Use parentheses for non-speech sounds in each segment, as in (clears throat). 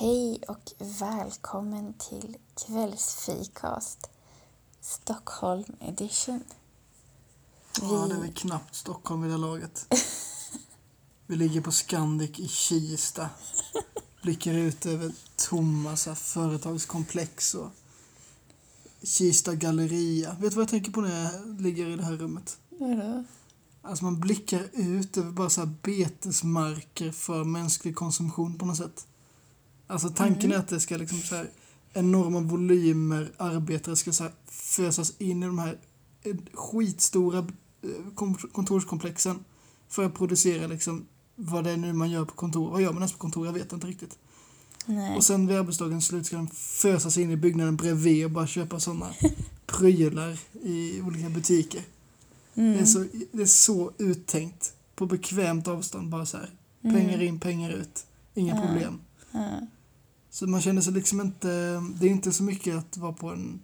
Hej och välkommen till kvällsfikast Stockholm edition. Ja, det är väl knappt Stockholm i det laget. (laughs) Vi ligger på Scandic i Kista. Blickar ut över tomma så företagskomplex och Kista galleria. Vet du vad jag tänker på när jag ligger i det här rummet? Vadå? Alltså man blickar ut över bara så betesmarker för mänsklig konsumtion på något sätt. Alltså tanken är att det ska liksom så här enorma volymer arbetare ska så här fösas in i de här eh, skitstora eh, kon- kontorskomplexen för att producera liksom vad det är nu man gör på kontor. Vad gör man ens på kontor? Jag vet inte riktigt. Nej. Och sen vid arbetsdagens slut ska de fösas in i byggnaden bredvid och bara köpa sådana (laughs) prylar i olika butiker. Det, är Mm. så, det är så uttänkt. På bekvämt avstånd bara så här. Pengar in, pengar ut. Inga Ja. problem. Ja. Så man känner sig liksom inte... Det är inte så mycket att vara på en...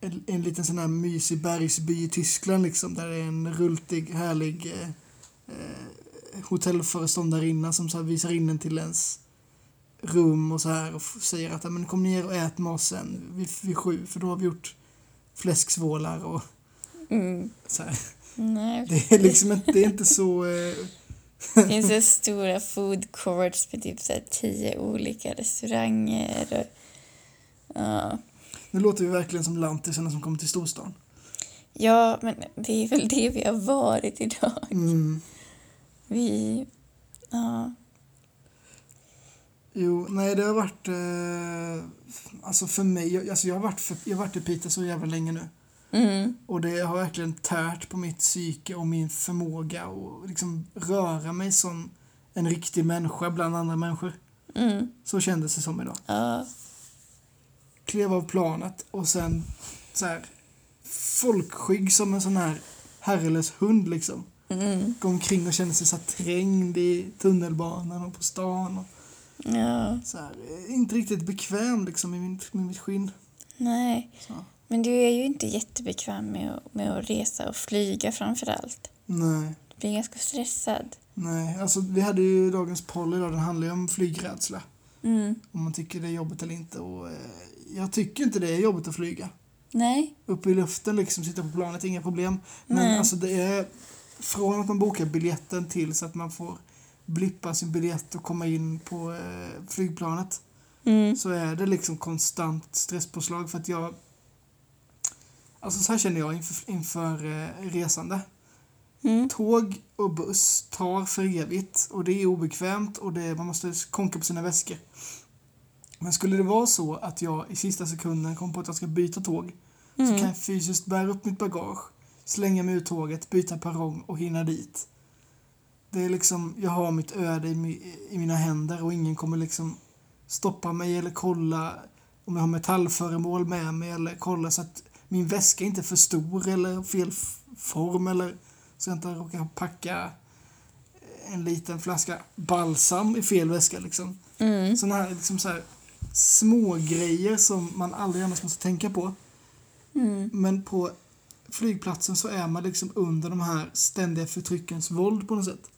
En, en liten sån här mysig bergsby i Tyskland liksom. Där det är en rultig, härlig eh, eh, hotellföreståndarinna som så visar in en till ens rum och så här och säger att "Ja, men kom ner och ät med oss sen vid, vid sju för då har vi gjort fläsksvålar och Mm. så här. Nej. Det är liksom inte, det är inte så... Eh, Det finns så stora food courts med typ så tio olika restauranger. Och, ja. nu låter vi verkligen som lantisarna som kommer till storstan. ja, men det är väl det vi har varit idag. Mm. Vi... Ja. Jo, nej det har varit... Eh, alltså för mig, alltså jag, har varit för, jag har varit i Piteå så jävla länge nu. Mm. Och det har verkligen tärt på mitt psyke och min förmåga att liksom röra mig som en riktig människa bland andra människor. Mm. Så kändes det som idag. Ja. Klev av planet och sen så här folkskygg som en sån här herrelös hund liksom. Mm. Gå omkring och kände sig så trängd i tunnelbanan och på stan. Och Ja. så här, eh, inte riktigt bekväm liksom i, min, i mitt skinn. Nej. Så. Men du är ju inte jättebekväm med att, med att resa och flyga framför allt. Nej, Du blir ganska stressad. nej. Alltså vi hade ju dagens poll idag, den handlar ju om flygrädsla. Mm. Om man tycker det är jobbigt eller inte. Och, eh, jag tycker inte det är jobbigt att flyga. Nej. Uppe i luften liksom, sitta på planet, inga problem. Men Nej. alltså det är från att man bokar biljetten till så att man får blippa sin biljett och komma in på eh, flygplanet. Mm. Så är det liksom konstant stresspåslag för att jag... Alltså så här känner jag inför, inför eh, resande. Mm. Tåg och buss tar för evigt och det är obekvämt och det, man måste konka på sina väskor. Men skulle det vara så att jag i sista sekunden kommer på att jag ska byta tåg så Mm. kan jag fysiskt bära upp mitt bagage, slänga mig ur tåget, byta perrong och hinna dit. Det är liksom, jag har mitt öde i, i mina händer och ingen kommer liksom stoppa mig eller kolla om jag har metallföremål med mig eller kolla så att min väska inte är för stor eller fel form eller så jag inte råkar packa en liten flaska balsam i fel väska liksom. Mm. Sådana här, liksom så här små grejer som man aldrig annars måste tänka på. Mm. Men på flygplatsen så är man liksom under de här ständiga förtryckens våld på något sätt.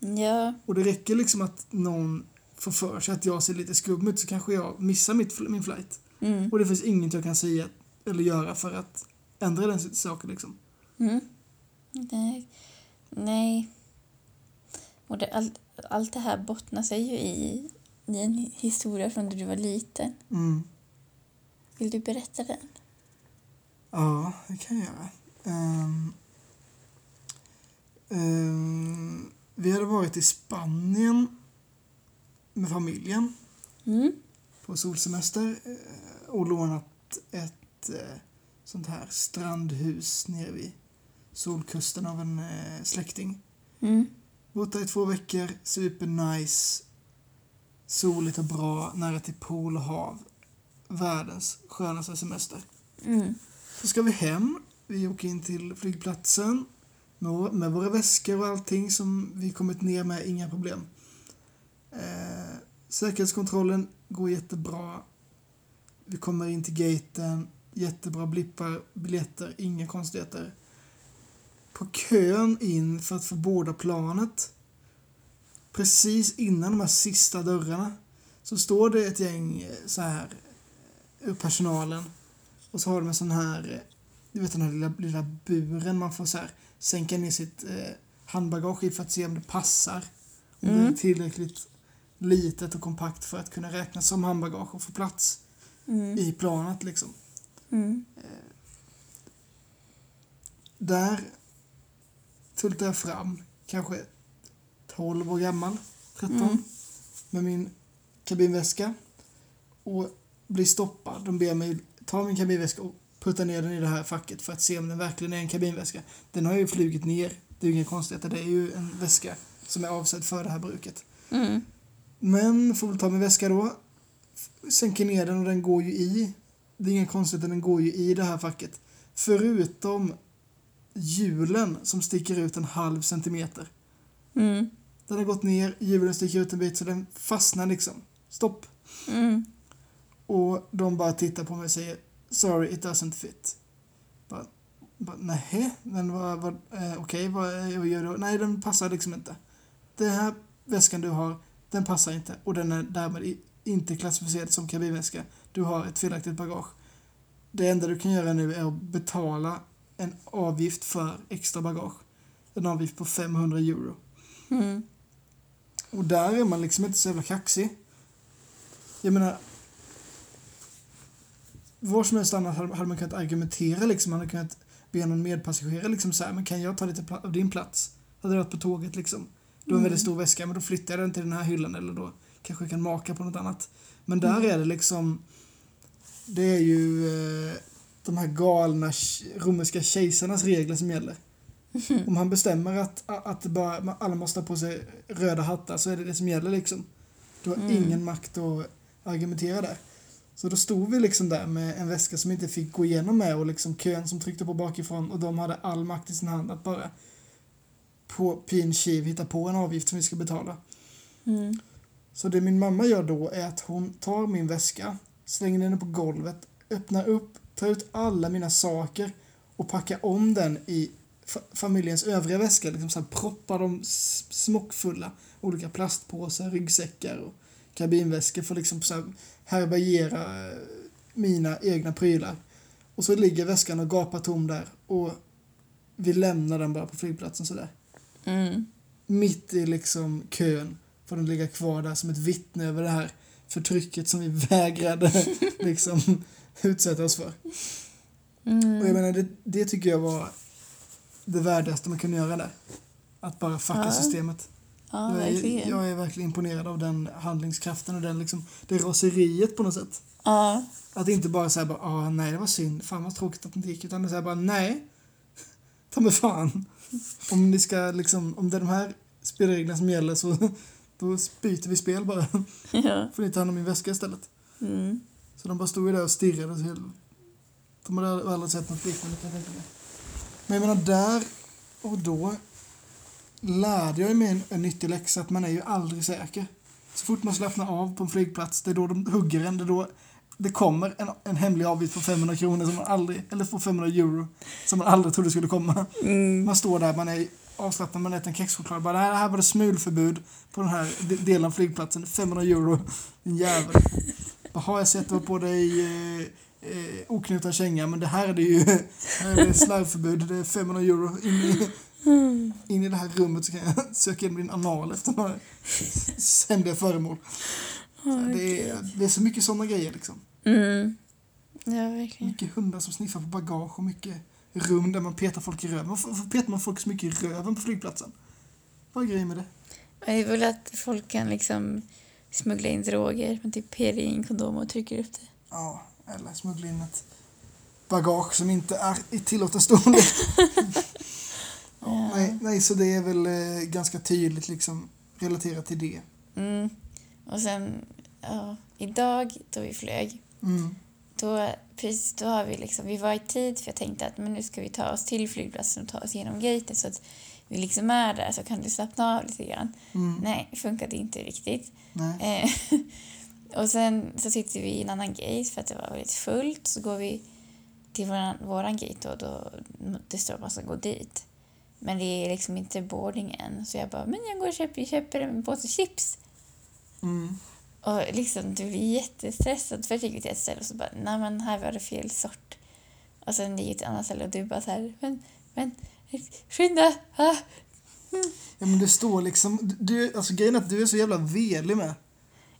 Ja. Och det räcker liksom att någon får för sig att jag ser lite skum ut så kanske jag missar mitt, min flight. Mm. Och det finns inget jag kan säga eller göra för att ändra den saken liksom. Mm. Nej. Nej. Och det, allt, allt det här bottnar sig ju i, i en historia från när du var liten. Mm. Vill du berätta den? Ja, det kan jag göra. Ehm, ehm, vi hade varit i Spanien med familjen Mm. på solsemester eh, och lånat ett eh, sånt här strandhus nere vid solkusten av en eh, släkting. Mm. Där i två veckor, supernice, soligt och bra, nära till pool och hav. Världens skönaste semester. Mm. Så ska vi hem. Vi åker in till flygplatsen med, med våra väskor och allting som vi kommit ner med, inga problem. Eh, säkerhetskontrollen går jättebra. Vi kommer in till gaten, jättebra blippar, biljetter, inga konstigheter. På kön in för att få båda planet precis innan de här sista dörrarna så står det ett gäng eh, så här ur personalen och så har de en sån här, eh, du vet den här lilla, lilla buren man får så här sänka ner sitt eh, handbagage i för att se om det passar. Om det är Mm. tillräckligt litet och kompakt för att kunna räknas som handbagage och få plats Mm. i planet liksom. Mm. Där tultar jag fram, kanske 12 år gammal, 13, Mm. med min kabinväska och blir stoppad. De ber mig ta min kabinväska och putta ner den i det här facket för att se om den verkligen är en kabinväska. Den har ju flugit ner, det är ju inga konstigheter, det är ju en väska som är avsedd för det här bruket. Mm. Men får väl ta min väska då, sänker ner den och den går ju i. Det är inga konstigheter, den går ju i det här facket. Förutom hjulen som sticker ut en halv centimeter. Mm. Den har gått ner, hjulen sticker ut en bit så den fastnar liksom. Stopp. Mm. Och de bara tittar på mig och säger Sorry, it doesn't fit. Bara, bara nej, men vad, vad, eh, okej, vad, vad gör du? Nej, den passar liksom inte. Den här väskan du har, den passar inte och den är därmed inte klassificerad som kabinväska. Du har ett felaktigt bagage. Det enda du kan göra nu är att betala en avgift för extra bagage. En avgift på 500 euro. Mm. Och där är man liksom inte så jävla kaxig. Jag menar... Var som helst annars hade man kunnat argumentera liksom. Man hade kunnat be någon medpassagerare liksom så här, men kan jag ta lite av din plats? Hade det varit på tåget liksom. Du har en väldigt stor väska, men då flyttar jag den till den här hyllan eller då kanske kan maka på något annat. Men där är det liksom... Det är ju eh, de här galna romerska kejsarnas regler som gäller. Om han bestämmer att, att bara, alla måste ha på sig röda hattar så är det det som gäller liksom. Du har Mm. ingen makt att argumentera där. Så då stod vi liksom där med en väska som inte fick gå igenom med och liksom kön som tryckte på bakifrån och de hade all makt i sin hand att bara på pin kiv hitta på en avgift som vi ska betala. Mm. Så det min mamma gör då är att hon tar min väska, slänger den på golvet, öppnar upp, tar ut alla mina saker och packar om den i fa- familjens övriga väskor. Liksom så här proppar dem smockfulla. Olika plastpåsar, ryggsäckar och kabinväskor för liksom så här härbärgera eh, mina egna prylar. Och så ligger väskan och gapar tom där och vi lämnar den bara på flygplatsen sådär Mm. mitt i liksom kön får den ligga kvar där som ett vittne över det här förtrycket som vi vägrade (laughs) liksom utsätta oss för. Mm. Och jag menar, det, det tycker jag var det värdigaste man kunde göra där. Att bara fucka Ja. systemet. Ja, jag, är, verkligen. jag är verkligen imponerad av den handlingskraften och den liksom, det raseriet på något sätt. Ja. Att inte bara säga bara, ah, nej det var synd, fan vad tråkigt att det inte gick, utan säga bara, nej, ta mig fan. (laughs) Om ni ska liksom, om det är de här spelreglerna som gäller så då byter vi spel bara. (laughs) ja. Får ni ta hand om min väska istället. Mm. Så de bara stod ju där och stirrade. Så helt- de hade aldrig sett något liknande kan jag tänka mig. Men jag menar där och då lärde jag mig en, en nyttig läxa att man är ju aldrig säker. Så fort man slappnar av på en flygplats, det är då de hugger en. Det, är då det kommer en, en hemlig avgift på 500 kronor som man aldrig, eller på 500 euro som man aldrig trodde skulle komma. Mm. Man står där, man är avslappnad, man äter en kexchoklad. Bara, "Nej, här var det smulförbud på den här de- delen av flygplatsen. 500 euro. Din jävel. Bara, har jag sett det på dig eh, eh, oknutad känga, men det här är det ju (laughs) här är det slarvförbud. Det är 500 euro. In i, in i det här rummet så kan jag (laughs) söka in din anal efter några hemliga föremål. Så det, är, det är så mycket sådana grejer liksom. Mm. Ja, verkligen. Mycket hundar som sniffar på bagage och mycket rum där man petar folk i röven. Varför, petar man folk så mycket i röven på flygplatsen? Vad är grejen med det? Det är väl att folk kan liksom smuggla in droger med typ heroinkondom och trycker upp det. Ja, eller smuggla in ett bagage som inte är i tillåten storlek. (laughs) ja, nej, nej, så det är väl eh, ganska tydligt liksom relaterat till det. Mm. Och sen, ja, idag då vi flög, Mm. Då, precis, då har vi liksom, vi var i tid för jag tänkte att men nu ska vi ta oss till flygplatsen och ta oss igenom gaten så att vi liksom är där så kan du slappna av lite grann. Mm. Nej, det funkade inte riktigt. Eh, (laughs) och sen så sitter vi i en annan gate för att det var väldigt fullt. Så går vi till våran, våran gate och då det står att man ska gå dit. Men det är liksom inte boarding än. Så jag bara, men jag går och köper, köper en påse chips. Mm. Och liksom, du blir jättestressad. Först gick vi till ett ställe och så bara, nej men här var det fel sort. Och sen gick vi till ett annat ställe och du bara så här, men, men, skynda! Ah. Ja men det står liksom, du, alltså grejen är att du är så jävla velig med.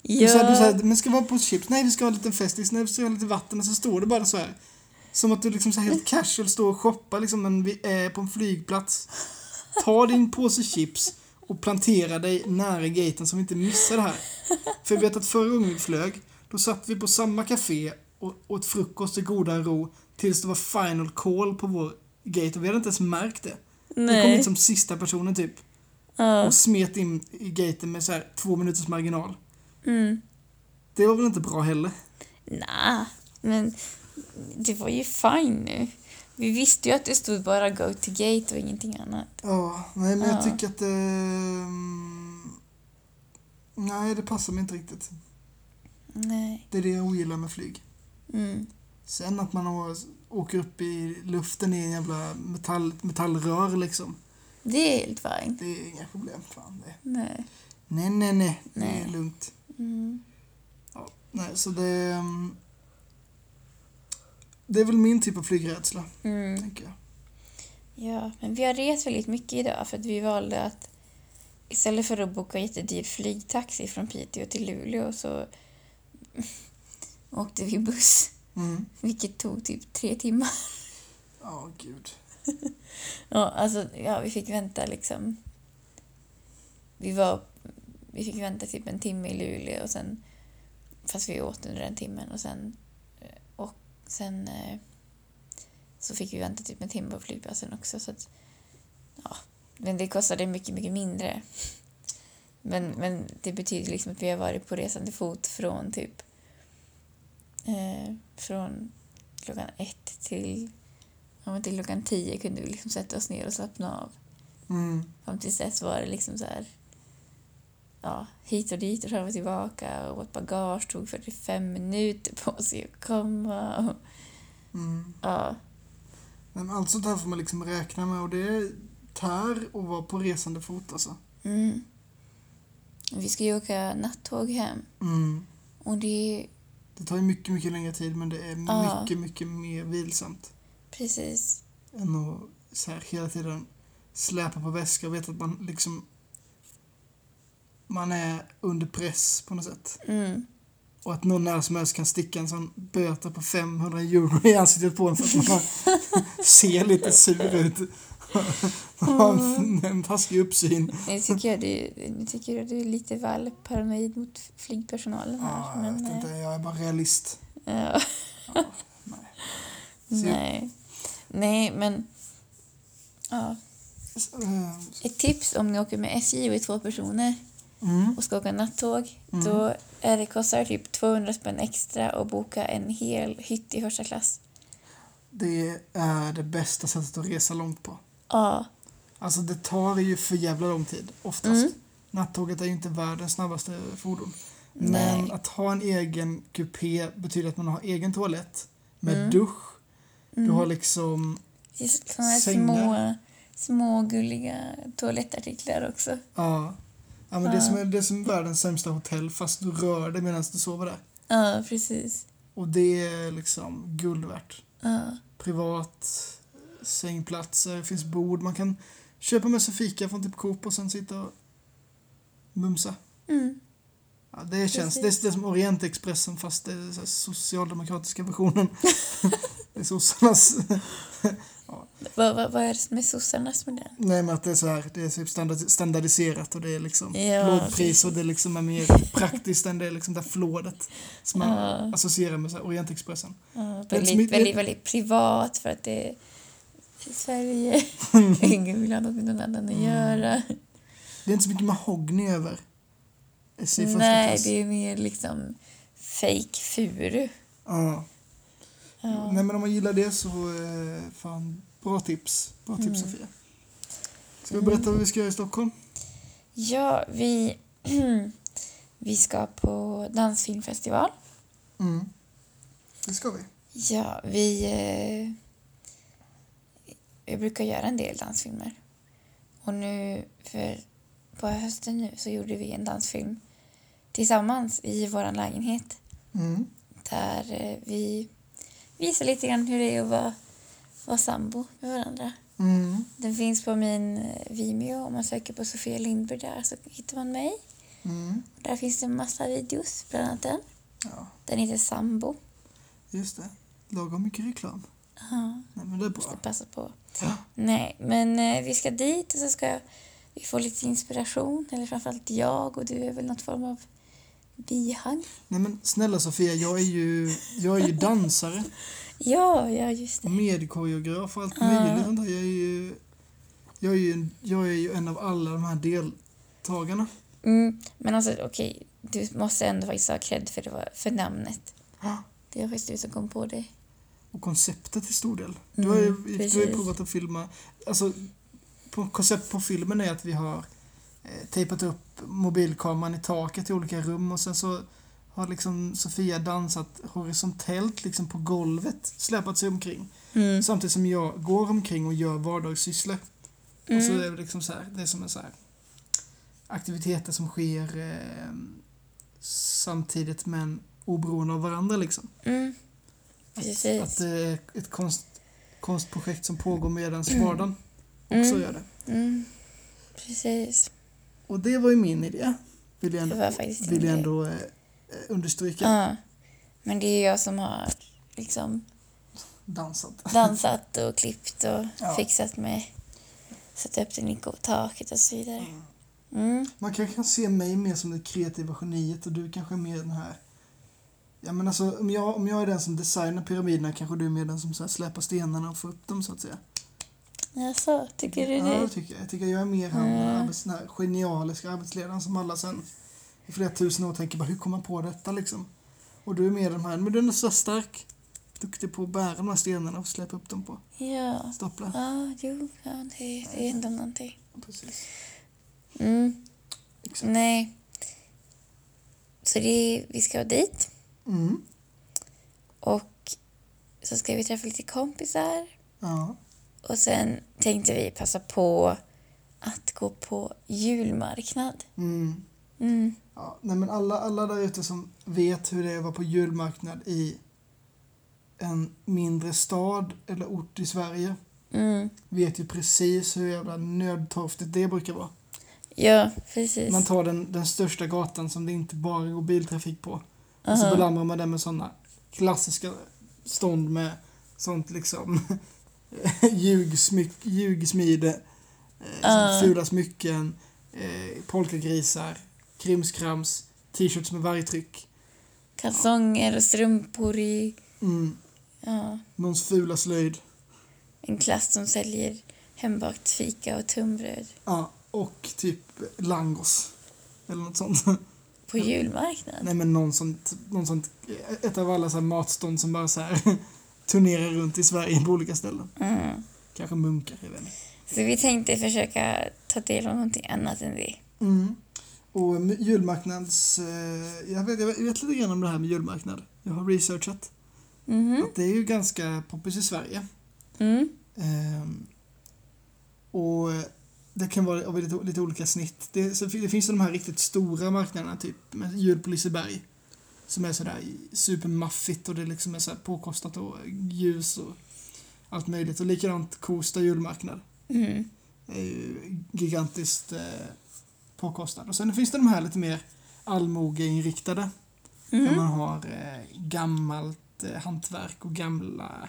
Du Ja. säger, du säger, men ska vi ha på chips? Nej, vi ska ha en liten festis. Nej, vi ska ha lite vatten. Och så står det bara så här. Som att du liksom så helt casual står och shoppar liksom, men vi är på en flygplats. Ta din påse chips och plantera dig nära gaten så vi inte missar det här. För jag vet att förra gången vi flög, då satt vi på samma café och åt frukost i goda ro tills det var final call på vår gate och vi hade inte ens märkt det. Vi kom Nej. in som sista personen typ Ja. och smet in i gaten med så här två minuters marginal. Mm. Det var väl inte bra heller? Nej, men det var ju fine nu. Vi visste ju att det stod bara go to gate och ingenting annat. Ja, nej men Ja. jag tycker att ehm, Nej, det passar mig inte riktigt. Nej. Det är det jag ogillar med flyg. Mm. Sen att man å- åker upp i luften i en jävla metall, metallrör liksom. Det är helt fine. Det är inga problem. Fan, det. Nej. Nej, nej, nej. Det är lugnt. Mm. Ja, nej, så det... Det är väl min typ av flygrädsla, Mm. tänker jag. Ja, men vi har rest väldigt mycket idag för att vi valde att istället för att boka jättedyr flygtaxi från Piteå till Luleå så (laughs) åkte vi buss, Mm. vilket tog typ tre timmar. Ja, gud. (laughs) Ja, alltså, ja, vi fick vänta liksom. Vi var, vi fick vänta typ en timme i Luleå och sen, fast vi åt under den timmen och sen, sen eh, så fick vi vänta typ en timme på flygplatsen också så att, ja, men det kostade mycket, mycket mindre. Men, men det betyder liksom att vi har varit på resande fot från typ, eh, från klockan ett till Ja, men till klockan tio kunde vi liksom sätta oss ner och slappna av. Mm. Fram tills dess var det liksom så här... Ja, hit och dit och fram och tillbaka. Och vårt bagage tog 45 minuter på sig att komma. Och, Mm. ja, Men allt sånt här får man liksom räkna med och det tär att vara på resande fot alltså. mm. Vi ska ju åka nattåg hem. Mm. Och det Det tar ju mycket, mycket längre tid men det är Ja. mycket, mycket mer vilsamt. precis... Än att så här, hela tiden släpa på väska och veta att man liksom man är under press på något sätt. Mm. Och att någon när som helst kan sticka en sån böter på 500 euro i ansiktet på en för att man (laughs) ser lite sur ut. (laughs) Har en, taskig uppsyn. Nu tycker jag du, nu tycker jag du är lite väl paranoid mot flygpersonalen här. Ja, jag men, vet eh, inte, jag är bara realist. Ja. nej. (laughs) Nej. Nej, men... Ja. Eh, Ett tips om ni åker med SJ och är två personer Mm. och ska åka nattåg. Mm. Då är det kostar typ 200 spänn extra att boka en hel hytt i första klass. Det är det bästa sättet att resa långt på. Ja. Alltså det tar ju för jävla lång tid, oftast. Mm. Nattåget är ju inte världens snabbaste fordon. Nej. Men att ha en egen kupé betyder att man har egen toalett med Mm. dusch. Du Mm. har liksom, Det är såna här små, små gulliga toalettartiklar också. ja. Ja, men det, Ja. som är, det är som världens sämsta hotell fast du rör dig medan du sover där. Ja, precis. Och det är liksom guld värt. Ja. Privat, sängplatser, finns bord. Man kan köpa med sig fika från typ Coop och sen sitta och mumsa. Mm. Ja, det känns, det är, det är som Orientexpressen fast det är socialdemokratiska versionen. (laughs) det är sossarnas. (laughs) Vad, vad, vad är det är sossarnas med? Nej men att det är så här, det är typ standard, standardiserat och det är liksom Ja, lågpris och det liksom är mer (laughs) praktiskt än det liksom där flådet som man Ja. associerar med så Orientexpressen. Ja, väldigt, som- väldigt, väldigt privat för att det är i Sverige. Ingen vill ha något med någon annan att Mm. göra. Det är inte så mycket mahogny över Första Nej, klass. det är mer liksom fake furu. Ja. Ja. Nej men om man gillar det så, eh, fan, bra tips. Bra tips Mm. Sofia. Ska vi berätta vad vi ska göra i Stockholm? Ja, vi, (clears throat) vi ska på dansfilmfestival. Mm. Det ska vi. Ja, vi... Eh, jag brukar göra en del dansfilmer. Och nu, för på hösten nu, så gjorde vi en dansfilm tillsammans i vår lägenhet. Mm. Där eh, vi visar lite grann hur det är att vara, vara sambo med varandra. Mm. Den finns på min eh, Vimeo. Om man söker på Sofia Lindberg där så hittar man mig. Mm. Där finns det en massa videos, bland annat den. Ja, Den heter Sambo. just det. Lagom mycket reklam. Ja, Nej, men det är måste bra. passa på. Ja. Nej, men eh, vi ska dit och så ska vi få lite inspiration. Eller framförallt jag och du är väl något form av bihang. Nej men snälla Sofia, jag är ju, jag är ju (laughs) dansare Ja, ja just och det. medkoreograf och allt möjligt. Jag är ju, jag är ju, en- jag är ju en av alla de här deltagarna. Mm, men alltså okej, du måste ändå faktiskt ha cred för, det var, för namnet. Ja. Det var faktiskt du som kom på det. Och konceptet till stor del. Du har ju, Mm, du har ju provat att filma, alltså på, koncept på filmen är att vi har tejpat upp mobilkameran i taket i olika rum och sen så har liksom Sofia dansat horisontellt liksom på golvet, släpat sig omkring. Mm. Samtidigt som jag går omkring och gör vardagssysslor. Och så Mm. är det liksom så här, det är som en så här aktiviteter som sker eh, samtidigt men oberoende av varandra liksom. Mm. Att, Precis. att det är ett konst, konstprojekt som pågår medan vardagen också Mm. gör det. Mm. Precis. Och det var ju min idé, vill jag Det ändå, var faktiskt vill jag ändå eh, eh, understryka. Ja. Men det är jag som har liksom Dansat. dansat och klippt och (laughs) Ja. fixat med satt upp den i taket och så vidare. Mm. Man kanske kan se mig mer som det kreativa geniet och du kanske är mer den här... Ja men alltså om jag, om jag är den som designar pyramiderna kanske du är mer den som så här släpar stenarna och får upp dem så att säga. Jaså, tycker du Ja, det? det tycker jag. Jag tycker jag är mer han Mm. arbets, den här genialiska arbetsledaren som alla sen i flera tusen år tänker bara hur kom man på detta liksom? Och du är mer den här, men du är så stark. Duktig på att bära de här stenarna och släpa upp dem på Ja. staplar. Ja, jo, ja, det, det är ändå någonting. Precis. Mm. Exakt. Nej. Så det, vi ska dit Mm. och så ska vi träffa lite kompisar. Ja. Och sen tänkte vi passa på att gå på julmarknad. Mm. Mm. Ja, nej men alla, alla där ute som vet hur det är att vara på julmarknad i en mindre stad eller ort i Sverige Mm. vet ju precis hur jävla nödtorftigt det brukar vara. Ja, precis. Man tar den, den största gatan som det inte bara går biltrafik på och så belamrar man den med sådana klassiska stånd med sånt liksom (laughs) ljugsmyck, ljugsmide, eh, Ah. fula smycken, eh, polkagrisar, krimskrams, t-shirts med vargtryck. Kalsonger och strumpor i Mm. ja, Någons fula slöjd. en klass som säljer hembakt fika och tunnbröd Ja, och typ langos. Eller något sånt. på julmarknad. Nej men någon sånt, någon sånt, ett av alla så matstånd som bara så här (laughs) turnerar runt i Sverige på olika ställen. Mm. Kanske munkar, jag vet inte. Så vi tänkte försöka ta del av någonting annat än det. Mm. Och julmarknads... Eh, jag, vet, jag vet lite grann om det här med julmarknad. Jag har researchat. Mhm. Att det är ju ganska poppis i Sverige. Mm. Ehm, och det kan vara av lite, lite olika snitt. Det, så det finns de här riktigt stora marknaderna, typ med jul på Liseberg. Som är sådär supermaffigt och det liksom är så påkostat och ljus och allt möjligt. Och likadant Kosta julmarknad. Mm. är ju gigantiskt eh, påkostad. Och sen finns det de här lite mer allmogeinriktade. Där Mhm. man har eh, gammalt eh, hantverk och gamla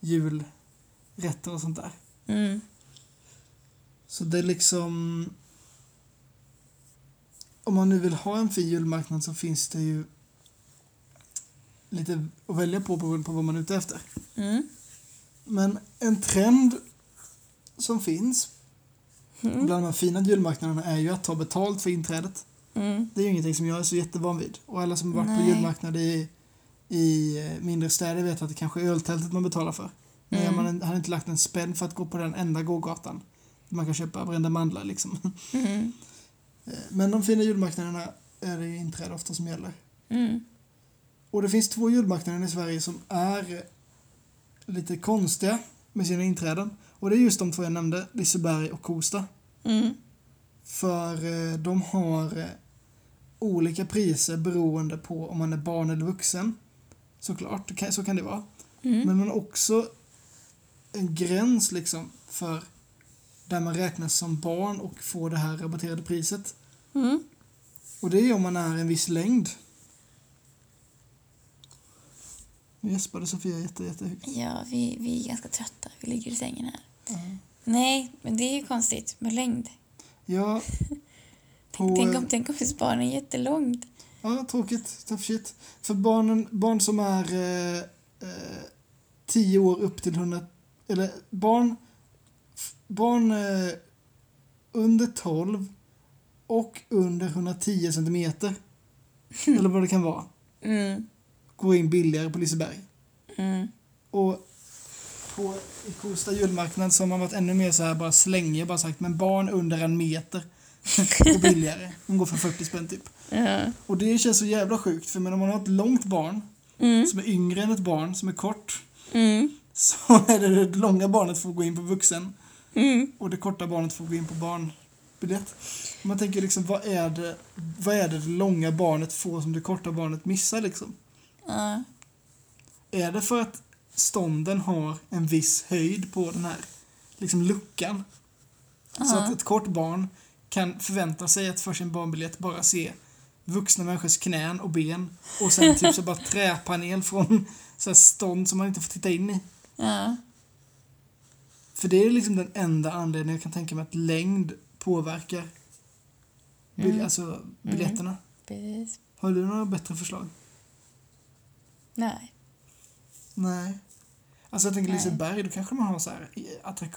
julrätter och sånt där. Mm. Så det är liksom... Om man nu vill ha en fin julmarknad så finns det ju lite att välja på beroende på vad man är ute efter. Mm. Men en trend som finns Mm. bland de här fina julmarknaderna är ju att ta betalt för inträdet. Mm. Det är ju ingenting som jag är så jättevan vid. Och alla som har varit på Nej. julmarknad i, i eh, mindre städer vet att det kanske är öltältet man betalar för. Men Mm. man hade inte lagt en spänn för att gå på den enda gågatan. Man kan köpa brända mandlar liksom. (laughs) Mm. Eh, Men de fina julmarknaderna är det ju inträde ofta som gäller. Mm. Och det finns två julmarknader i Sverige som är lite konstiga med sina inträden. Och det är just de två jag nämnde, Liseberg och Kosta. Mm. För eh, de har eh, olika priser beroende på om man är barn eller vuxen. Såklart, så kan det vara. Mm. Men man har också en gräns liksom för där man räknas som barn och får det här rabatterade priset. Mm. Och det är om man är en viss längd. Nu gäspade Sofia jätte, jättehögt. Ja, vi, vi är ganska trötta. Vi ligger i sängen här. Ja. Nej, men det är ju konstigt med längd. Ja, (laughs) Tänk, tänk, om, eh, tänk om barn är jättelångt. ja, tråkigt. Tough shit. För barnen, barn som är eh, eh, 10 år upp till 100... Eller barn, barn eh, under 12 och under 110 centimeter. (laughs) eller vad det kan vara. Mm. Går in billigare på Liseberg. Mm. Och på i Kosta julmarknad så har man varit ännu mer så här bara slängig bara sagt men barn under en meter (laughs) går billigare. De går för 40 spänn typ. Ja. Och det känns så jävla sjukt för men om man har ett långt barn Mm. som är yngre än ett barn som är kort Mm. (laughs) så är det det långa barnet får gå in på vuxen Mm. och det korta barnet får gå in på barnbiljett. Man tänker liksom vad är det, vad är det det långa barnet får som det korta barnet missar liksom? Ja. Är det för att stånden har en viss höjd på den här liksom luckan? Så Ja. att ett kort barn kan förvänta sig att för sin barnbiljett bara se vuxna människors knän och ben och sen typ så bara träpanel från (laughs) så här stånd som man inte får titta in i. Ja. För det är liksom den enda anledningen jag kan tänka mig att längd påverkar bil- Mm. alltså biljetterna. Precis. Har du några bättre förslag? Nej. Nej. Alltså jag tänker Nej. Liseberg, då kanske man har så här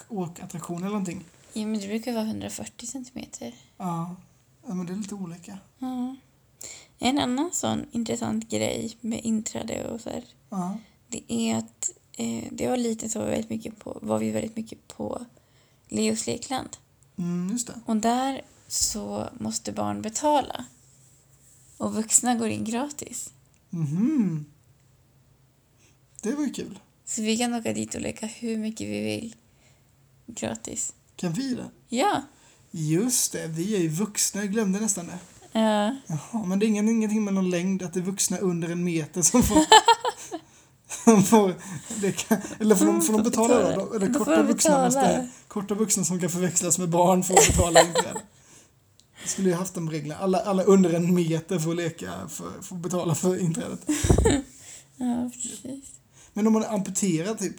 åkattraktion eller någonting. Ja, men det brukar vara 140 centimeter. Ja. ja, men det är lite olika. Ja. En annan sån intressant grej med inträde och så här, Ja. det är att eh, det var lite så väldigt mycket på, var vi väldigt mycket på Leos lekland. Mm, just det. Och där så måste barn betala. Och vuxna går in gratis. Mhm. Det var ju kul. Så vi kan åka dit och leka hur mycket vi vill. Gratis. Kan vi det? Ja. Just det, vi är ju vuxna. Jag glömde nästan det. Ja. Jaha, men det är ingen, ingenting med någon längd, att det är vuxna under en meter som får... (laughs) som får kan, eller får de, får de betala då? Eller Då får korta vuxna, betala. måste, korta vuxna som kan förväxlas med barn får betala inträde. Vi skulle ju haft de reglerna. Alla, alla under en meter får leka, för, får betala för inträdet. (laughs) Ja, precis. Men om man är amputerad typ,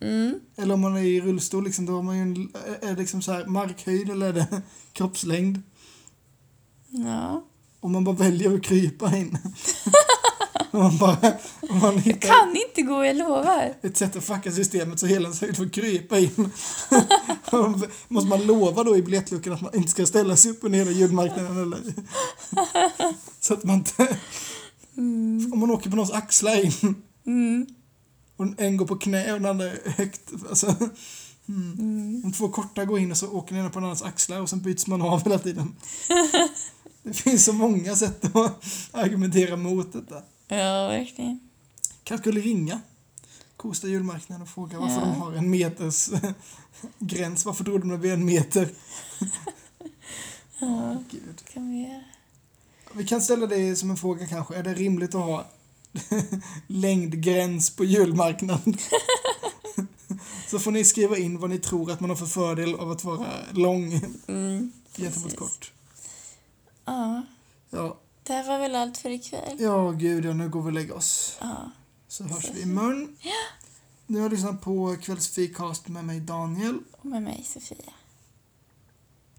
Mm. eller om man är i rullstol, liksom, då har man ju en, är liksom så här markhöjd eller är det (laughs) kroppslängd? Ja. Om man bara väljer att krypa in. (laughs) om man bara om man Jag kan inte gå, jag lovar. ett sätt att fucka systemet så hela ens höjd får krypa in. (laughs) Måste man lova då i biljettluckan att man inte ska ställa sig upp under hela julmarknaden eller? så att man inte... Om man åker på någons axlar in Mm. Och en går på knä och den andra högt. Alltså, Mm. om två korta går in och så åker den ena på den andras axlar och sen byts man av hela tiden. (laughs) Det finns så många sätt att argumentera mot detta. Ja, verkligen. Kanske skulle ringa Kosta julmarknaden och fråga varför Ja. de har en meters (laughs) gräns. Varför tror de det blir en meter? (laughs) Ja, Gud. kan vi göra. Vi kan ställa det som en fråga kanske. Är det rimligt att ha (laughs) längdgräns på julmarknaden? (laughs) Så får ni skriva in vad ni tror att man har för fördel av att vara lång Mm. gentemot kort. Ja, Ja, det här var väl allt för ikväll. ja gud ja, nu går vi och lägger oss. Ja. Så hörs vi imorgon. Nu har jag lyssnat på kvällsfikast med mig Daniel. Och med mig, Sofia.